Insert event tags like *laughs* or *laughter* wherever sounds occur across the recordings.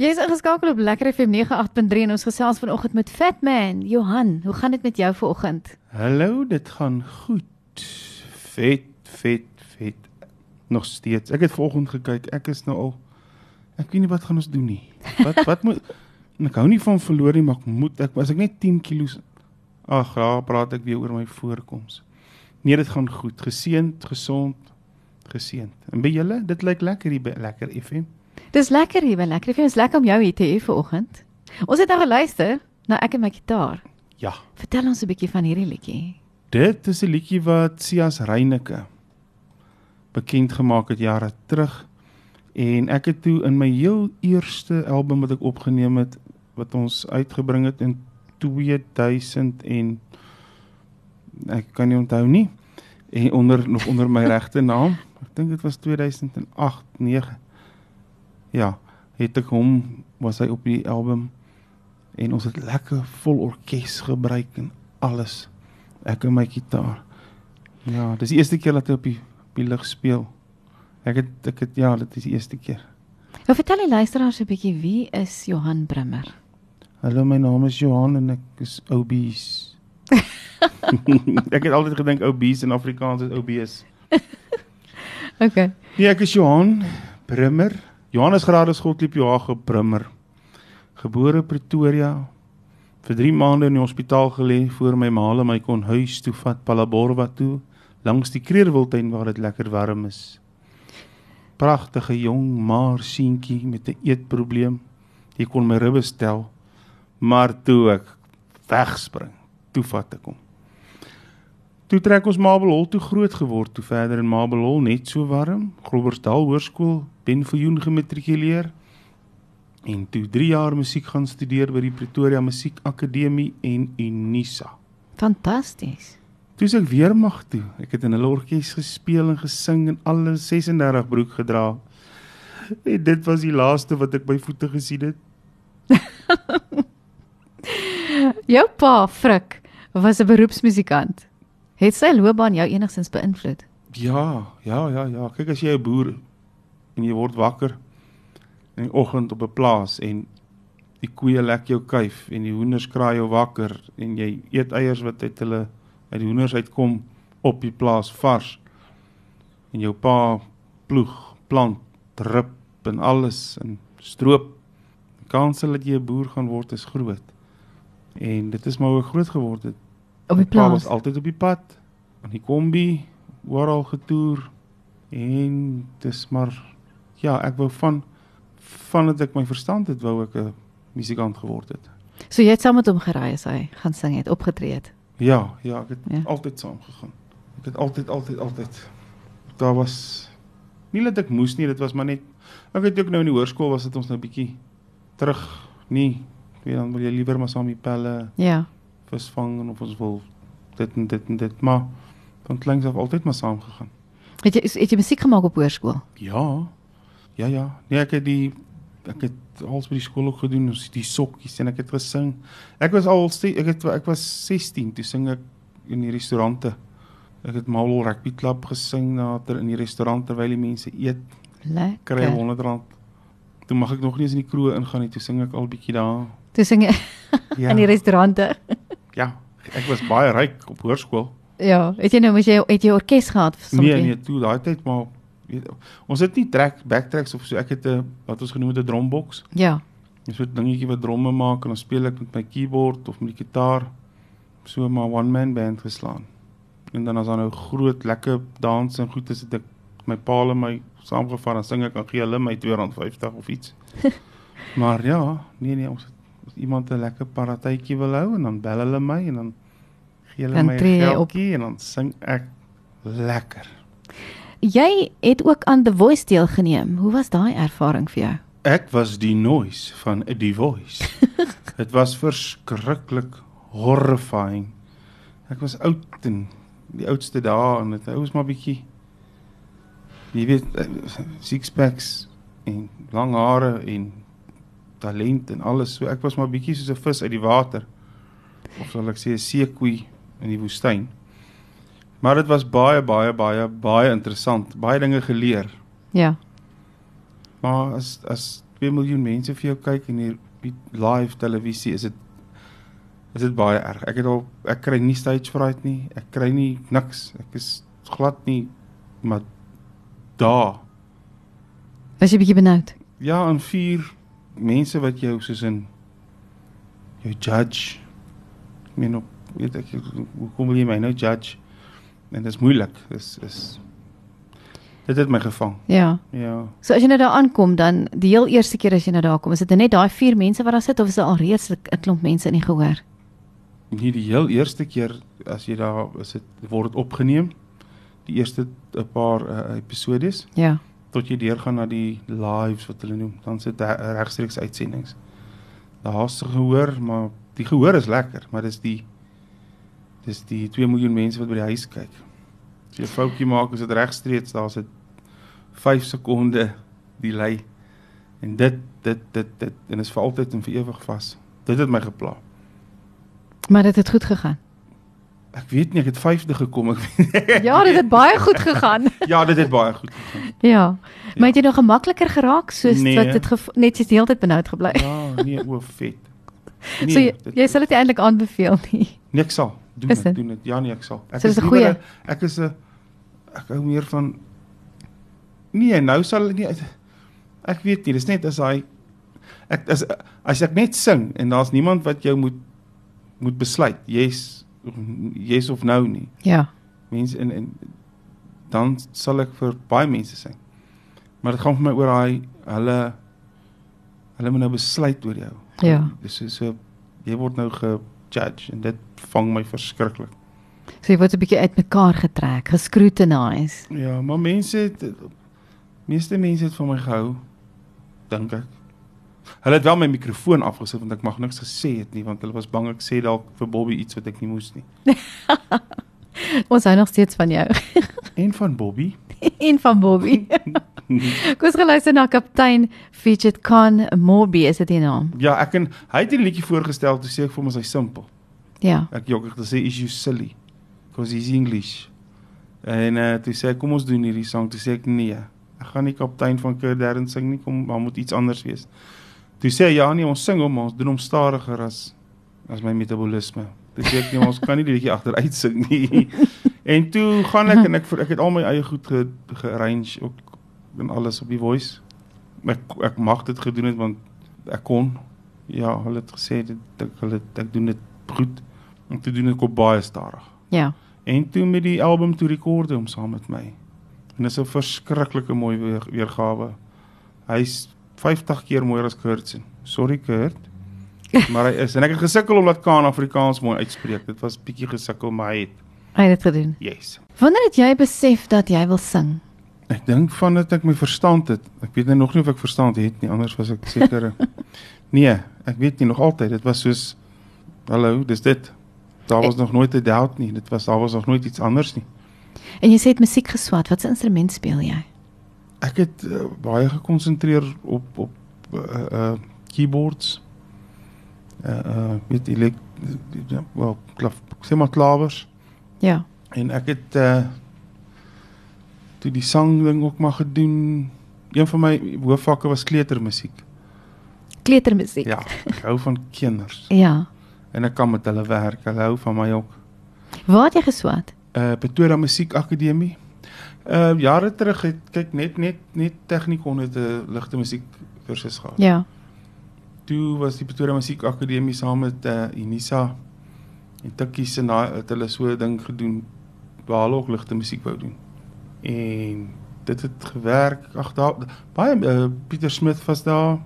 Jy is ingeskakel op Lekker FM 98.3 en ons gesels vanoggend met Fatman. Johan, hoe gaan dit met jou vanoggend? Hallo, dit gaan goed. Vet, vet, vet. Nog steeds. Ek het vanoggend gekyk. Ek is nou al ek weet nie wat gaan ons doen nie. Wat *laughs* wat moet ek hou nie van verloor nie, maar ek moet ek as ek net 10 kg Ag, ja, praat ek weer oor my voorkoms. Nee, dit gaan goed. Geseend, gesond, geseend. En by julle, dit lyk lekker hier by Lekker FM. Dis lekker hier by Lekker FM. Dit is lekker om jou hier te hê vanoggend. Ons het nou geluister na ek en my gitaar. Ja. Vertel ons 'n bietjie van hierdie liedjie. Dit is 'n liedjie wat Sias Reyneke bekend gemaak het jare terug en ek het toe in my heel eerste album wat ek opgeneem het wat ons uitgebring het in 2000 en ek kan nie onthou nie en onder nog onder my *laughs* regte naam ek dink dit was 2008 9 ja het ek hom was hy op die album en ons het lekker vol orkes gebruik en alles ek en my gitaar ja dis die eerste keer dat hy op die op die lig speel ek het ek het ja dit is die eerste keer Nou vertel die luisteraars 'n bietjie wie is Johan Brimmer? Hallo, my naam is Johan en ek is obese. *laughs* ek het altyd gedink obese in Afrikaans is obese. *laughs* Okay. Nee, ek is Johan Brimmer. Johannes Gradus Godliep Johan Brimmer. Gebore Pretoria. Vir 3 maande in die hospitaal gelê voor my ma my kon huis toe vat Palaborwa toe langs die Kreerwiltuin waar dit lekker warm is. Pragtige jong maar seentjie met 'n eetprobleem. Jy kon my ribbe stel, maar toe ek wegspring, toe vat ek hom. Toe trek ons Mabelhol toe groot geword, toe verder in Mabelhol net so warm, Groblersdal Hoërskool, Benviljoen gematrikuleer en toe 3 jaar musiek gaan studeer by die Pretoria Musiekakademie en Unisa. Fantasties. Toe is ek weermag toe. Ek het in 'n orkes gespeel en gesing en alle 36 broek gedra. En dit was die laaste wat ek by voete gesien het. *laughs* Jou pa, Frik, was 'n beroepsmusikant. Het sy loopbaan jou enigstens beïnvloed? Ja, ja, ja, ja. Kyk as jy 'n boer en jy word wakker in die oggend op 'n plaas en die koeie lek jou kuif en die hoenders kraai jou wakker en jy eet eiers wat uit hulle uit die hoenders uitkom op die plaas vars en jou pa ploeg, plant, rip en alles en stroop. Die kans dat jy 'n boer gaan word is groot. En dit is maar hoe groot geword het. Op die My pa was plaas. altyd op die pad, in die kombi, oral getoer en dis maar ja, ek wou van van dat ek my verstand het, wou ek 'n musikant geword het. So jy het saam met hom gery as hy gaan sing het, opgetree het. Ja, ja, ek het Ja. ja. altyd saam gegaan. Ek het altyd altyd altyd daar was nie dat ek moes nie, dit was maar net ek het ook nou in die hoërskool was dit ons nou bietjie terug nie. Ek weet dan wil jy liewer maar saam die pelle Ja. Visvang en of ons wil dit en dit en dit, maar van kleins af altyd maar saam gegaan. Het jy het jy musiek gemaak op hoërskool? Ja. Ja ja. Nee, ek het die ek het als by die skool ook gedoen, ons die sokkies en ek het gesing. Ek was al ek het ek was 16 toe sing ek in die restaurante. Ek het Marble Rugby Club gesing later in die restaurant terwyl die mense eet, kry Lekker. 100 rand. Toe mag ek nog nie eens in die kroeg ingaan nie, toe sing ek al bietjie daar. Toe sing jy Ja. *laughs* in die restaurante. Ja, ek was baie ryk op hoërskool. Ja, het jy nou moes jy het jy orkes gehad? Nee Sommige- nee, toe daai tyd maar weet, ons het nie track backtracks of so. Ek het 'n wat ons genoem het 'n drumbox. Ja. So 'n dingetjie wat dromme maak en dan speel ek met my keyboard of met die gitaar. So maar one man band geslaan. En dan as dan nou groot lekker dans en goed is dit ek my paal en my saamgevat en sing ek en gee hulle my R250 of iets. *laughs* maar ja, nee nee, ons as iemand 'n lekker paratytjie wil hou en dan bel hulle my en dan gee hulle Dan my tree jy op. geldjie en dan sing ek lekker. Jy het ook aan The Voice deelgeneem. Hoe was daai ervaring vir jou? Ek was die noise van die voice. *laughs* Dit was verskriklik horrifying. Ek was oud en die oudste dae en dit ou is maar bietjie jy weet eh, six packs en lang hare en talent en alles. So ek was maar bietjie soos 'n vis uit die water. Of sal ek sê 'n seekoei in die woestyn. Maar dit was baie baie baie baie interessant. Baie dinge geleer. Ja. Maar as as 2 miljoen mense vir jou kyk en hier live televisie is dit is dit baie erg. Ek het al ek kry nie stage fright nie. Ek kry nie niks. Ek is glad nie maar daar Was jy bietjie benoud? ja, en vier mense wat jou soos in jou judge. Ek meen op weet ek hoe kom wil jy my nou judge? En dit is moeilik. Dis is dit het my gevang. Ja. Ja. So as jy nou daar aankom dan die heel eerste keer as jy nou daar kom, is dit net daai vier mense wat daar sit of is dit al reeds 'n 'n klomp mense in die gehoor? Nie die heel eerste keer as jy daar is dit word dit opgeneem. Die eerste 'n paar uh, episodes Ja. Tot jy deurgaan na die lives wat hulle noem. Dan sit regstreeks uitsendings. Daar's gehoor, maar die gehoor is lekker, maar dis die dis die 2 miljoen mense wat by die huis kyk. As jy 'n foutjie maak, is dit regstreeks, daar's dit 5 sekonde delay. En dit dit dit dit en is vir altyd en vir ewig vas. Dit het my gepla. Maar dit het goed gegaan. Ek weet nie, ek het 5de gekom. Ek weet, *laughs* Ja, dit het baie goed gegaan. *laughs* ja, dit het baie goed gegaan. Ja. Maar het jy nog gemakliker geraak soos Nee. wat dit net jy's die hele tyd benoud gebly? Ja, nee, o vet. *laughs* Nee, so jy, dit- jy sal dit eintlik aanbeveel nie. Nee, ek sal. Doen Is dit, doen dit. Ja nee, ek sal. Ek So dis 'n goeie- Ek is 'n ek hou meer van Nee, nou sal ek nie ek weet nie, dis net as hy ek as as ek net sing en daar's niemand wat jou moet moet besluit, yes yes of no nie. Ja. Mense en en dan sal ek vir baie mense sing. Maar dit gaan vir my oor daai hulle hulle moet nou besluit oor jou. Ja. Dis so, so jy word nou gejudge en dit vang my verskriklik. So jy word 'n bietjie uitmekaar getrek, gescrutinise. Ja, maar mense het meeste mense het van my gehou dink ek. Hulle het wel my mikrofoon afgesit want ek mag niks gesê het nie want hulle was bang ek sê dalk vir Bobby iets wat ek nie moes nie. *laughs* Ons hou nog steeds van jou *laughs* En van Bobby. *laughs* en van Bobby. Kom ons geluister na kaptein Fidget Khan Morby is dit die naam. ja, ek en hy het 'n liedjie voorgestel toe sê ek vir hom is hy simpel. Ja. Ek jok ek gesê is you silly because he's English. En uh, toe sê hy kom ons doen hierdie sang, toe sê ek nee. Ek gaan nie kaptein van Kerdern sing nie, kom maar moet iets anders wees. Toe sê hy ja nee, ons sing hom, ons doen hom stadiger as as my metabolisme. Sê ek nee, ons kan nie die liedjie agteruit sing nie. *laughs* en toe gaan ek en ek ek het al my eie goed ge, gearrange ook en alles op die voice. Ek ek mag dit gedoen het want ek kon. Ja, hulle het gesê dit ek hulle ek doen dit goed. En toe doen ek op baie stadig. Ja. En toe met die album toe rekorde hom saam met my. En dis 'n verskriklike mooi weer, weergawe. Hy's 50 keer mooier as Kurt se. Sorry Kurt. Maar hy is en ek het gesukkel om dat Kaan Afrikaans mooi uitspreek. Dit was bietjie gesukkel, maar hy het Hy het dit gedoen. yes. Wanneer het jy besef dat jy wil sing? Ek dink van dit ek my verstand het. Ek weet nou nog nie of ek verstand het nie, anders was ek seker. *laughs* nee, ek weet nie nog altyd. Dit was soos hallo, dis dit. Daar was nog nooit 'n doubt nie. Dit was daar was nog nooit iets anders nie. En jy sê jy het musiek geswat. Watse instrument speel jy? Ek het uh, baie gekonsentreer op op uh, uh keyboards. Uh uh weet elek ja, wel klaf sê maar klawers Ja. en ek het uh toe die sang ding ook maar gedoen. Een van my hoofvakke was kleutermusiek. Kleutermusiek. Ja, ek hou van kinders Ja. en ek kan met hulle werk. Hulle hou van my ook. Waar het jy geswat? Uh Pretoria Musiekakademie. Uh jare terug het kyk net net net tegnikon het 'n ligte musiek kursus gehad. Ja. toe was die Pretoria Musiekakademie saam met uh, Unisa en Tikkies en daai het hulle so 'n ding gedoen waar hulle ook ligte musiek wou doen. En dit het gewerk. Ag daar baie uh, Pieter Smith was daar.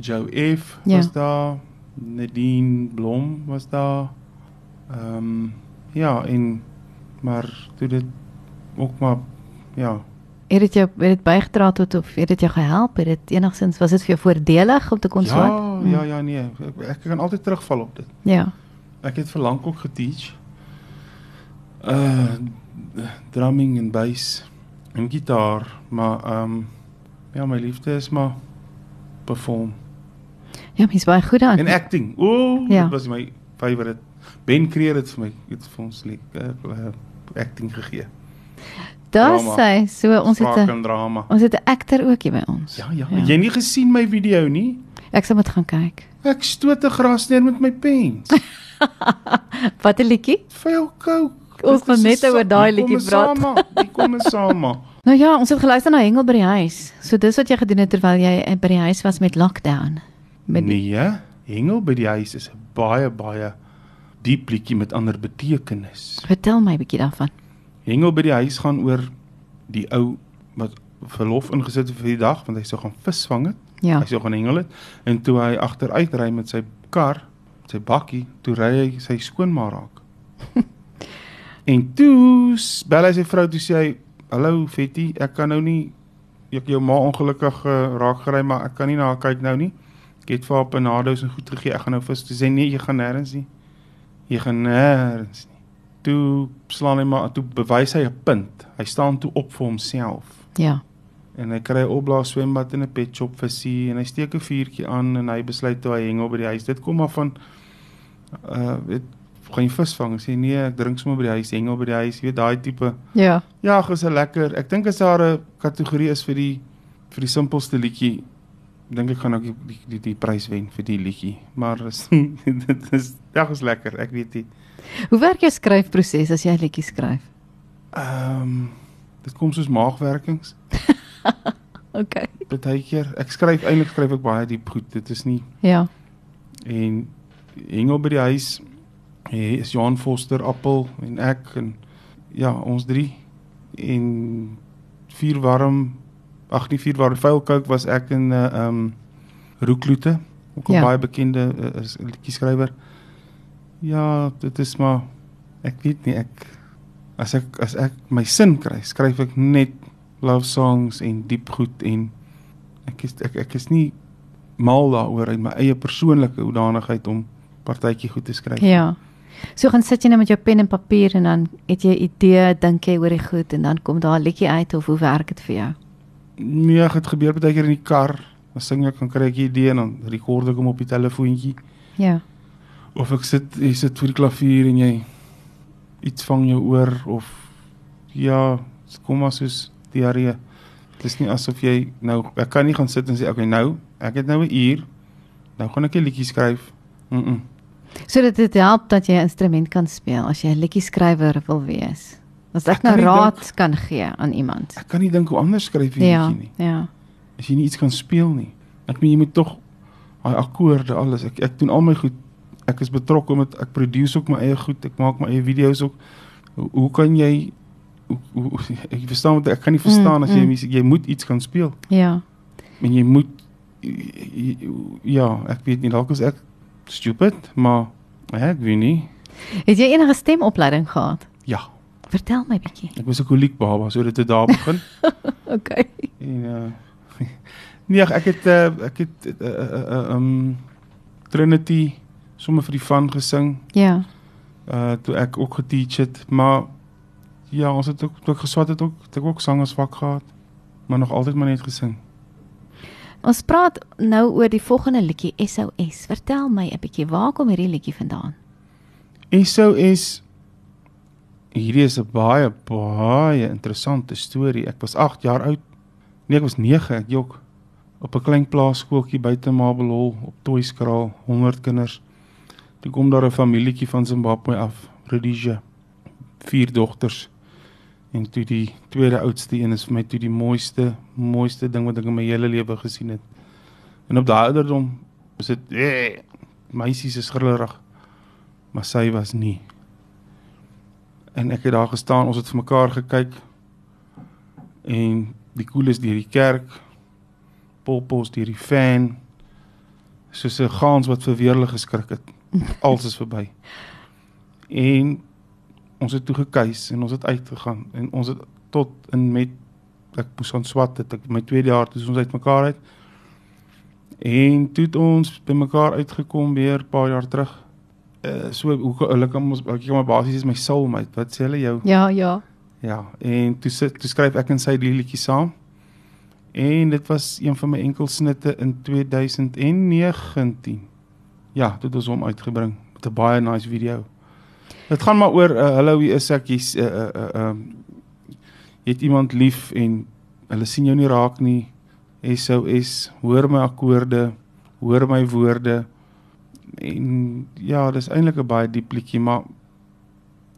Joe F Ja. was daar. Nadine Blom was daar. Ehm um, ja, en maar toe dit ook maar ja, Het dit jou het dit bygedra tot of het dit jou gehelp? Het dit enigstens was dit vir jou voordelig om te kon swat? ja, ja, ja, nee. Ek, ek kan altyd terugval op dit. Ja. Ek het vir lank ook geteach. Uh drumming en bass en gitaar, maar ehm um, ja, my liefde is maar perform Ja, mens baie goed aan. en acting. Ooh, Ja. ja. dit was my favorite. Ben Creer het vir my het vir ons liek uh, uh, acting gegee. Daar sê so ons het 'n drama. ons het 'n akter ook hier by ons. Ja, ja, Ja. Jy het nie gesien my video nie? Ek sal moet gaan kyk. Ek stoot 'n gras neer met my pens. *laughs* Wat 'n liedjie? Jou kook. Ons gaan net oor daai kom liedjie praat. saam, Die kom in saam. *laughs* Nou ja, ons het geluister na Hengel by die huis. So dis wat jy gedoen het terwyl jy eh, by die huis was met lockdown. Met Nee, Hengel by die huis is 'n baie baie diep liedjie met ander betekenis. Vertel my 'n bietjie daarvan. Hengel by die huis gaan oor die ou wat verlof ingesit het vir die dag want hy sou gaan visvang het. Ja. Hy sou gaan hengel het en toe hy agteruit ry met sy kar, met sy bakkie, toe ry hy sy skoonma raak. *laughs* en toe bel hy sy vrou toe sê hy: "Hallo Fetty, ek kan nou nie ek jou ma ongelukkig uh, raak gery, maar ek kan nie na haar kyk nou nie. Ek het vir haar panados en goed gegee. Ek gaan nou vis." Toe sê nee, jy gaan nêrens nie. Jy gaan nêrens nie. Toe slaan hy maar toe bewys hy 'n punt. Hy staan toe op vir homself Ja. en hy kry 'n opblaas swembad en 'n pet shop visie en hy steek 'n vuurtjie aan en hy besluit toe hy hengel by die huis. Dit kom maar van uh weet gaan jy visvang? Hy Sê nee, ek drink sommer by die huis, hengel by die huis. Jy weet daai tipe. Ja. Ja, 'n lekker. Ek dink as daar 'n kategorie is vir die vir die simpelste liedjie, dink ek gaan ook die die, die, die prys wen vir die liedjie. Maar is, *laughs* dit is ja, is lekker. Ek weet nie. Hoe werk jou skryfproses as jy 'n liedjie skryf? Ehm um, dit kom soos maagwerkings. *laughs* Okay. Partykeer ek skryf eintlik skryf ek baie diep goed. Dit is nie Ja. en hengel by die huis eh, is Johan Foster Appel en ek en ja, ons drie en vier warm ag nie vier warm vuil kook was ek en 'n uh, ehm um, Roekloete, ook 'n Ja. baie bekende uh, liedjie skrywer. Ja, dit is maar ek weet nie ek as ek as ek my sin kry, skryf ek net love songs en diep goed en ek is ek ek is nie mal daaroor uit my eie persoonlike hoedanigheid om partytjie goed te skryf. Ja. So gaan sit jy nou met jou pen en papier en dan het jy 'n idee, dink jy oor die goed en dan kom daar 'n liedjie uit of hoe werk dit vir jou? Nee, dit gebeur baie keer in die kar. Dan sing ek, dan kry ek 'n idee en dan rekord ek hom op die telefoontjie. Ja. Of ek sit jy sit voor die klavier en jy iets vang jou oor of ja, kom maar soos diarree. Dit is nie asof jy nou ek kan nie gaan sit en sê okay nou, ek het nou 'n uur. Nou gaan ek 'n liedjie skryf. Mm. -mm. So dit dit help dat jy 'n instrument kan speel as jy 'n liedjie skrywer wil wees. As ek Ek nou raad kan gee aan iemand. Ek kan nie dink hoe anders skryf jy Ja, nie. ja. As jy nie iets kan speel nie. Ek meen jy moet tog daai akkoorde alles. Ek ek doen al my goed. Ek is betrokke met ek produce ook my eie goed. Ek maak my eie video's ook. Hoe, hoe kan jy hoe, hoe, *laughs* ek verstaan wat ek kan nie verstaan Mm, as jy mm. musiek jy moet iets kan speel. Ja. En jy moet ja, ek weet nie dalk is ek stupid, maar ek weet nie. Het jy enige stemopleiding gehad? Ja, Vertel my bietjie. ek was 'n koliek baba, so dit het daar begin. *laughs* Okay. En uh *laughs* nee, ek het uh, ek het uh, uh, um Trinity sommer vir die van gesing. Ja. Uh toe ek ook geteach het, maar ja, ons het ook toe ek geswat het ook, het ek ook sangersvak gehad, maar nog altyd maar net gesing. Ons praat nou oor die volgende liedjie SOS. Vertel my 'n bietjie waar kom hierdie liedjie vandaan? SOS Hierdie is 'n baie baie interessante storie. Ek was 8 jaar oud. Nee, ek was 9, ek jok. Op 'n klein plaaskooltjie buite Mabelhol op Toyskraal, 100 kinders. Toe kom daar 'n familietjie van Zimbabwe af, Rhodesia. Vier dogters. En toe die tweede oudste een is vir my toe die mooiste, mooiste ding wat ek in my hele lewe gesien het. En op daai ouderdom was dit eh, meisies is grillerig. Maar sy was nie. En ek het daar gestaan, ons het vir mekaar gekyk. En die koel is deur die kerk. Poppos deur die fan. Soos 'n gans wat vir weerlig geskrik het. *laughs* Alles is verby. En ons het toe gekuis en ons het uitgegaan en ons het tot in met ek moes aan swat het ek my tweede jaar toe ons uitmekaar uit. En toe het ons by mekaar uitgekom weer 'n paar jaar terug. Uh, so hoe hulle kan ons ek kan maar basies is my soulmate. Wat sê hulle jou? Ja, ja. Ja, en toe sit toe skryf ek en sy die liedjie saam. En dit was een van my enkelsnitte in 2019. Ja, dit het ons hom uitgebring met 'n baie nice video. Dit gaan maar oor uh, hallo wie is ek? Jy's uh uh uh um, jy het iemand lief en hulle sien jou nie raak nie. SOS, hoor my akkoorde, hoor my woorde. En ja, dis eintlik 'n baie diep liedjie, maar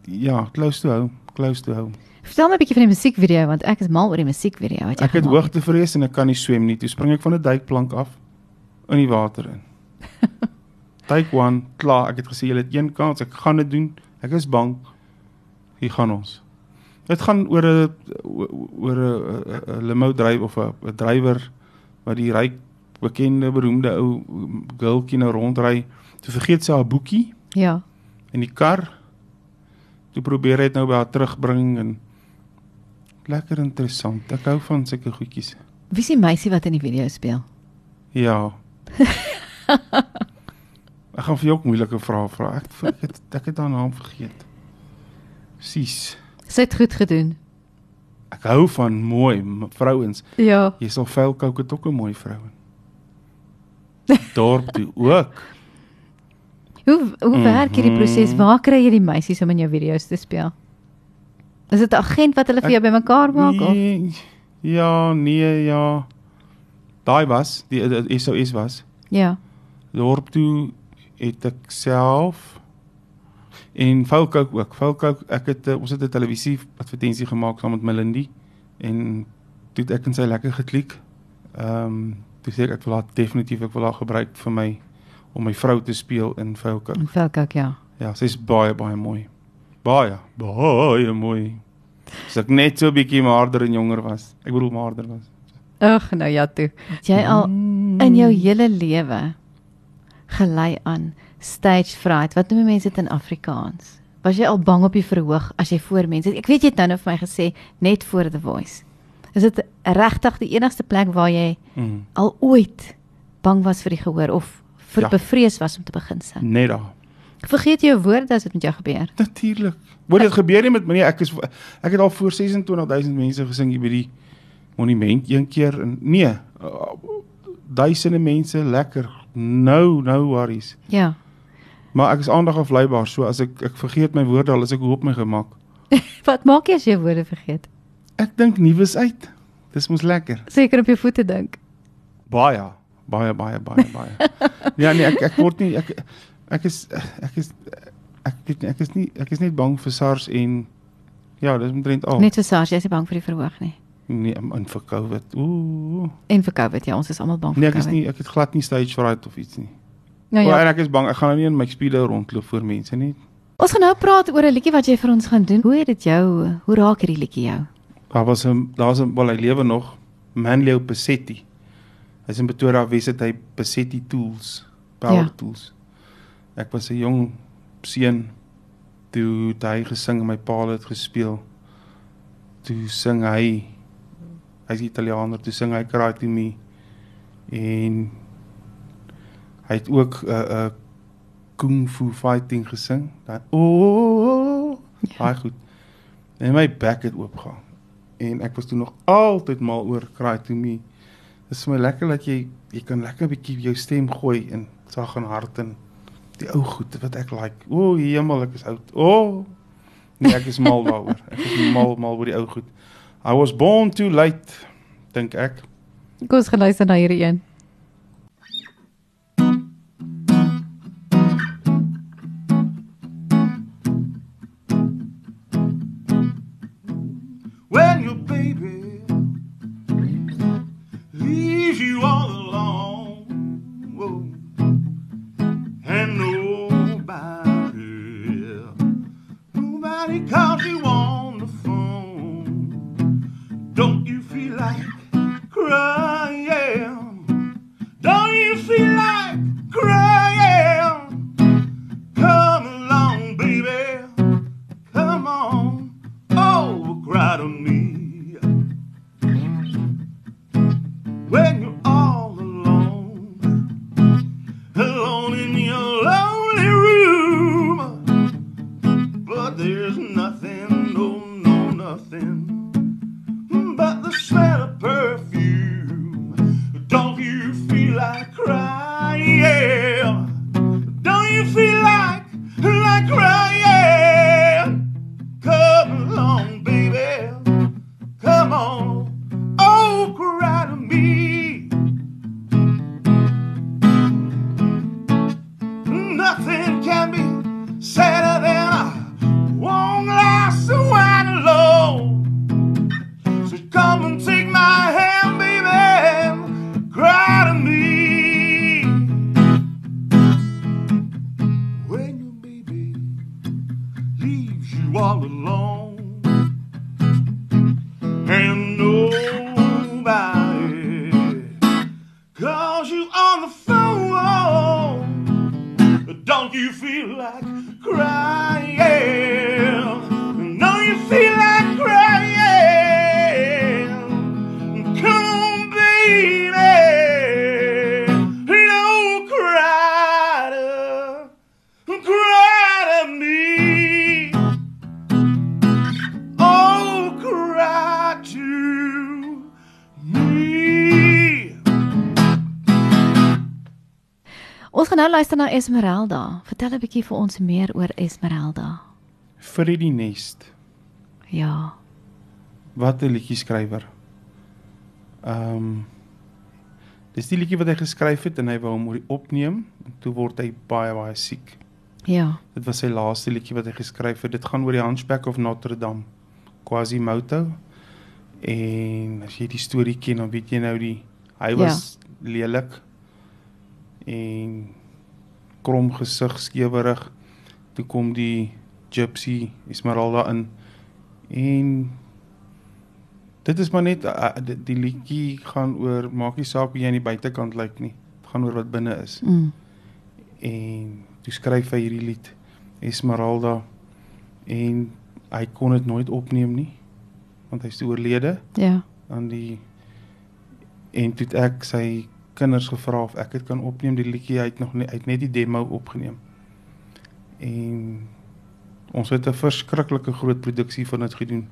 ja, close to home, close to home. Vertel my 'n bietjie van die musiekvideo want ek is mal oor die musiekvideo wat jy Ek het hoogtevrees en ek kan nie swem nie. Toe spring ek van 'n duikplank af in die water in. *laughs* Take 1, klaar. Ek het gesê julle het een kans. Ek gaan dit doen. Ek is bang. Hier gaan ons. Dit gaan oor 'n oor 'n limo drywer of 'n drywer wat die ryk bekende beroemde ou girltjie nou rondry. Toe vergeet sy haar boekie Ja. in die kar. Toe probeer hy dit nou by haar terugbring en lekker interessant. Ek hou van sulke goedjies. Wie is die meisie wat in die video speel? Ja. *laughs* ek gaan vir jou ook moeilike vrae vra. Ek het ek het haar naam vergeet. Sis. Sy het goed gedoen. Ek hou van mooi vrouens. Ja. Jy sal Velkouk het ook 'n mooi vrou. Dorp toe ook. Hoe hoe werk hierdie proses? Mhm. Waar kry jy die meisies om in jou video's te speel? Is dit 'n agent wat hulle vir jou bymekaar maak of? Nee, ja, nee, ja. Daai was, die, die SOS was. Ja. Dorp toe het ek self en Velkouk ook. Velkouk, ek het uh, ons het 'n televisie advertensie gemaak saam met Melindy en toe het ek en sy lekker geklik. Ehm um, toe sê ek ek wil haar definitief ek wil haar gebruik vir my om my vrou te speel in Velkouk. In Velkak ja. Ja, sy's baie baie mooi. Baie, baie mooi. As ek net so 'n bietjie maarder en jonger was. Ek bedoel maarder was. Ag, nou ja toe. Het Jy al in jou hele lewe gelei aan stage fright. Wat noem mense dit in Afrikaans? Was jy al bang op die verhoog as jy voor mense? Ek weet jy het nou net vir my gesê net voor the voice. Is dit regtig die enigste plek waar jy Mm, al ooit bang was vir die gehoor of vir Ja. bevrees was om te begin sing? net daar. Vergeet jou woorde as dit met jou gebeur? Natuurlik. Word dit gebeur nie met my nie. Ek is ek het al voor 26000 mense gesing hier by die monument een keer en nee, duisende mense lekker. No, no worries. Ja. Maar ek is aandag afleibaar, so as ek ek vergeet my woorde al as ek hoop my gemak. *laughs* Wat maak jy as jy woorde vergeet? Ek dink nuus uit. Dis mos lekker. Seker op jou voete dink. Baie, baie, baie, baie, baie. *laughs* ja nee, ek ek word nie ek ek is ek is ek weet nie, ek is nie ek is net bang vir SARS en ja, dis omtrent al. Net so SARS, jy is nie bang vir die verhoog nie. Nee, in vir COVID. Ooh. En vir COVID, ja, ons is almal bang vir Nee, ek is COVID. nie ek het glad nie stage fright of iets nie. Nou Ja. en ek is bang ek gaan nou nie in my speedo rondloop voor mense nie. Ons gaan nou praat oor 'n liedjie wat jy vir ons gaan doen. Hoe het dit jou? Hoe raak hierdie liedjie jou? Daar was 'n daar's 'n wel hy lewe nog Manlio Pesetti. Hy's in Pretoria Wes het hy Pesetti Tools, Power Ja. ja. Tools. Ek was 'n jong seun toe hy gesing en my pa het gespeel. Toe sing hy hy's Italiaaner, toe sing hy Cry to Me en hy het ook 'n uh, 'n uh, kung fu fighting gesing. Dan o oh, Ja. baie goed. En my bek het oopgegaan. En ek was toe nog altyd mal oor Cry to Me. Dit is my lekker dat jy jy kan lekker 'n bietjie jou stem gooi in sag en hart en die ou goed wat ek like. O, oh, hemel, ek is oud. O. Oh. Nee, ek is mal daaroor. Ek is mal mal oor die ou goed. I was born too late, dink ek. Kom ons gaan luister na hierdie een. Luister na Esmeralda. Vertel 'n bietjie vir ons meer oor Esmeralda. Freddie Nest. Ja. Wat 'n liedjie skrywer. Ehm um, Dis die liedjie wat hy geskryf het en hy wou hom opneem en toe word hy baie baie siek. Ja. Dit was sy laaste liedjie wat hy geskryf het. Dit gaan oor die Hunchback of Notre Dame. Quasimodo. En as jy die storie ken, dan weet jy nou die hy was ja. lelik en krom gesig, skewerig. Toe kom die Gypsy Esmeralda in en dit is maar net uh, die, die liedjie gaan oor maak nie saak hoe jy aan die buitekant lyk nie. Dit gaan oor wat binne is. Mm. En toe skryf hy hierdie lied Esmeralda en hy kon dit nooit opneem nie want hy's oorlede Ja. aan die en toe ek sy kinders gevra of ek dit kan opneem die liedjie hy het nog hy het net die demo opgeneem en ons het 'n verskriklike groot produksie van dit gedoen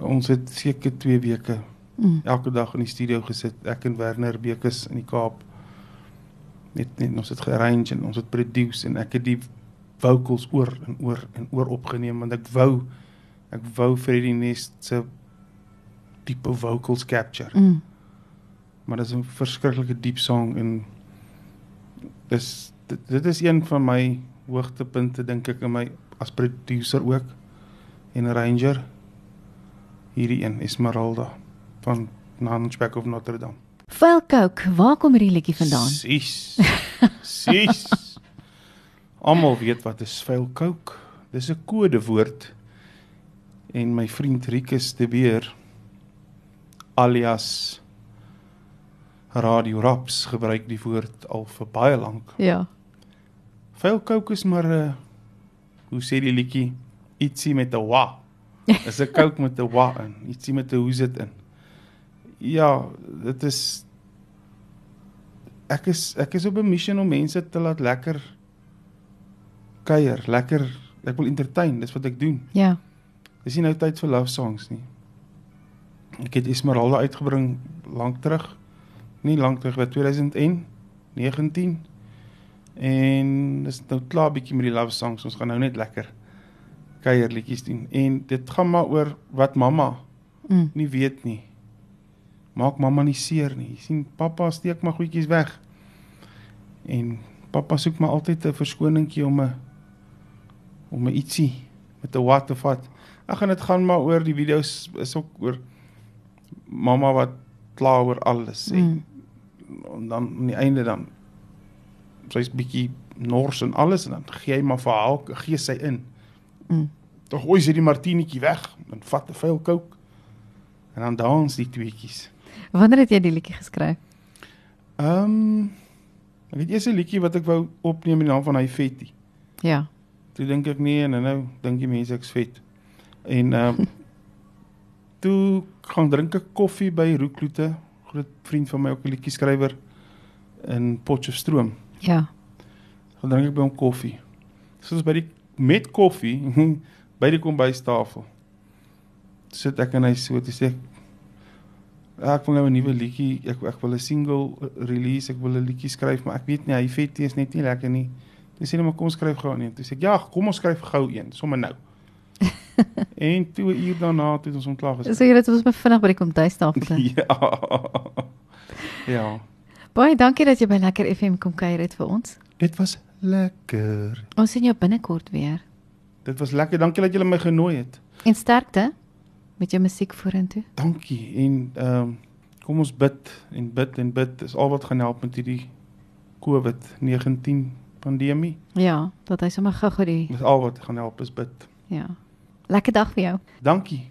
ons het seker 2 weke Mm. elke dag in die studio gesit ek en Werner Bekes in die Kaap net net ons het gearrange en ons het produce en ek het die vocals oor en oor en oor opgeneem want ek wou ek wou Freddie Nest se diepe vocals capture Mm. Maar dit is 'n verskriklike diep song en dis dit, dit is een van my hoogtepunte dink ek in my as producer ook en arranger hierdie een Esmeralda van Hunchback of Notre Dame Vuil Coke, waar kom hierdie liedjie vandaan? Sis. Sis. *laughs* Almal weet wat 'n vuil coke. Dis 'n kodewoord. En my vriend Rikus de Beer alias Radio Raps gebruik die woord al vir baie lank. Ja. Vuil coke is maar 'n hoe sê die liedjie ietsie met 'n wa. Dis 'n coke met 'n wa in, ietsie met 'n hoes dit in. Ja, dit is ek is ek is op 'n missie om mense te laat lekker kuier, lekker ek wil entertain, dis wat ek doen. Ja. Dis nie nou tyd vir love songs nie. Ek het Esmeralda uitgebring lank terug. Nie lank terug, wat 2019 en dis nou klaar bietjie met die love songs. Ons gaan nou net lekker kuierliedjies doen. En dit gaan maar oor wat mamma Mm. nie weet nie. Maak mamma nie seer nie. Jy sien pappa steek maar goedjies weg. En pappa soek maar altyd 'n verskoningkie om 'n om 'n ietsie met 'n wat te vat. Ag en dit gaan maar oor die video's is ook oor mamma wat kla oor alles en, Mm. en dan aan die einde dan sy's bietjie nors en alles en dan gee hy maar vir haar gee sy in. Mm. Dan gooi sy die martinetjie weg en vat 'n vuil coke. En dan dans die tweetjies. Wanneer het jy die liedjie geskryf? Ehm um, ek het eers 'n liedjie wat ek wou opneem in die naam van hy Fetty. Ja. Toe dink ek nee en nou dink die mense ek's vet. En ehm um, *laughs* toe gaan drink ek koffie by Roekloete, groot vriend van my ook 'n liedjie skrywer in Potchefstroom. Ja. Gaan drink ek by hom koffie. Soos by die met koffie *laughs* by die kombuistafel. Sit ek en hy so te sê Ja, ek wil nou 'n nuwe liedjie, ek ek wil 'n single release, ek wil 'n liedjie skryf, maar ek weet nie, hy vet is net nie lekker nie. Dis sê net maar kom ons skryf gou een. Toe sê ek ja, kom ons skryf gou een, sommer nou. *laughs* en toe uur daarna het ons ontklaar So gesê. jy het ons vinnig by die komtuistafel sit. *laughs* ja. ja. Baie dankie dat jy by Lekker FM kom kuier het vir ons. Dit was lekker. Ons sien jou binnekort weer. Dit was lekker. Dankie dat julle my genooi het. En sterkte met jou musiek vorentoe. Dankie. En ehm um, kom ons bid en bid en bid. Dis al wat gaan help met hierdie COVID-19 pandemie. Ja, dat hy sommer gou-gou die Dis al wat gaan help is bid. ja. Lekker dag vir jou. Dankie.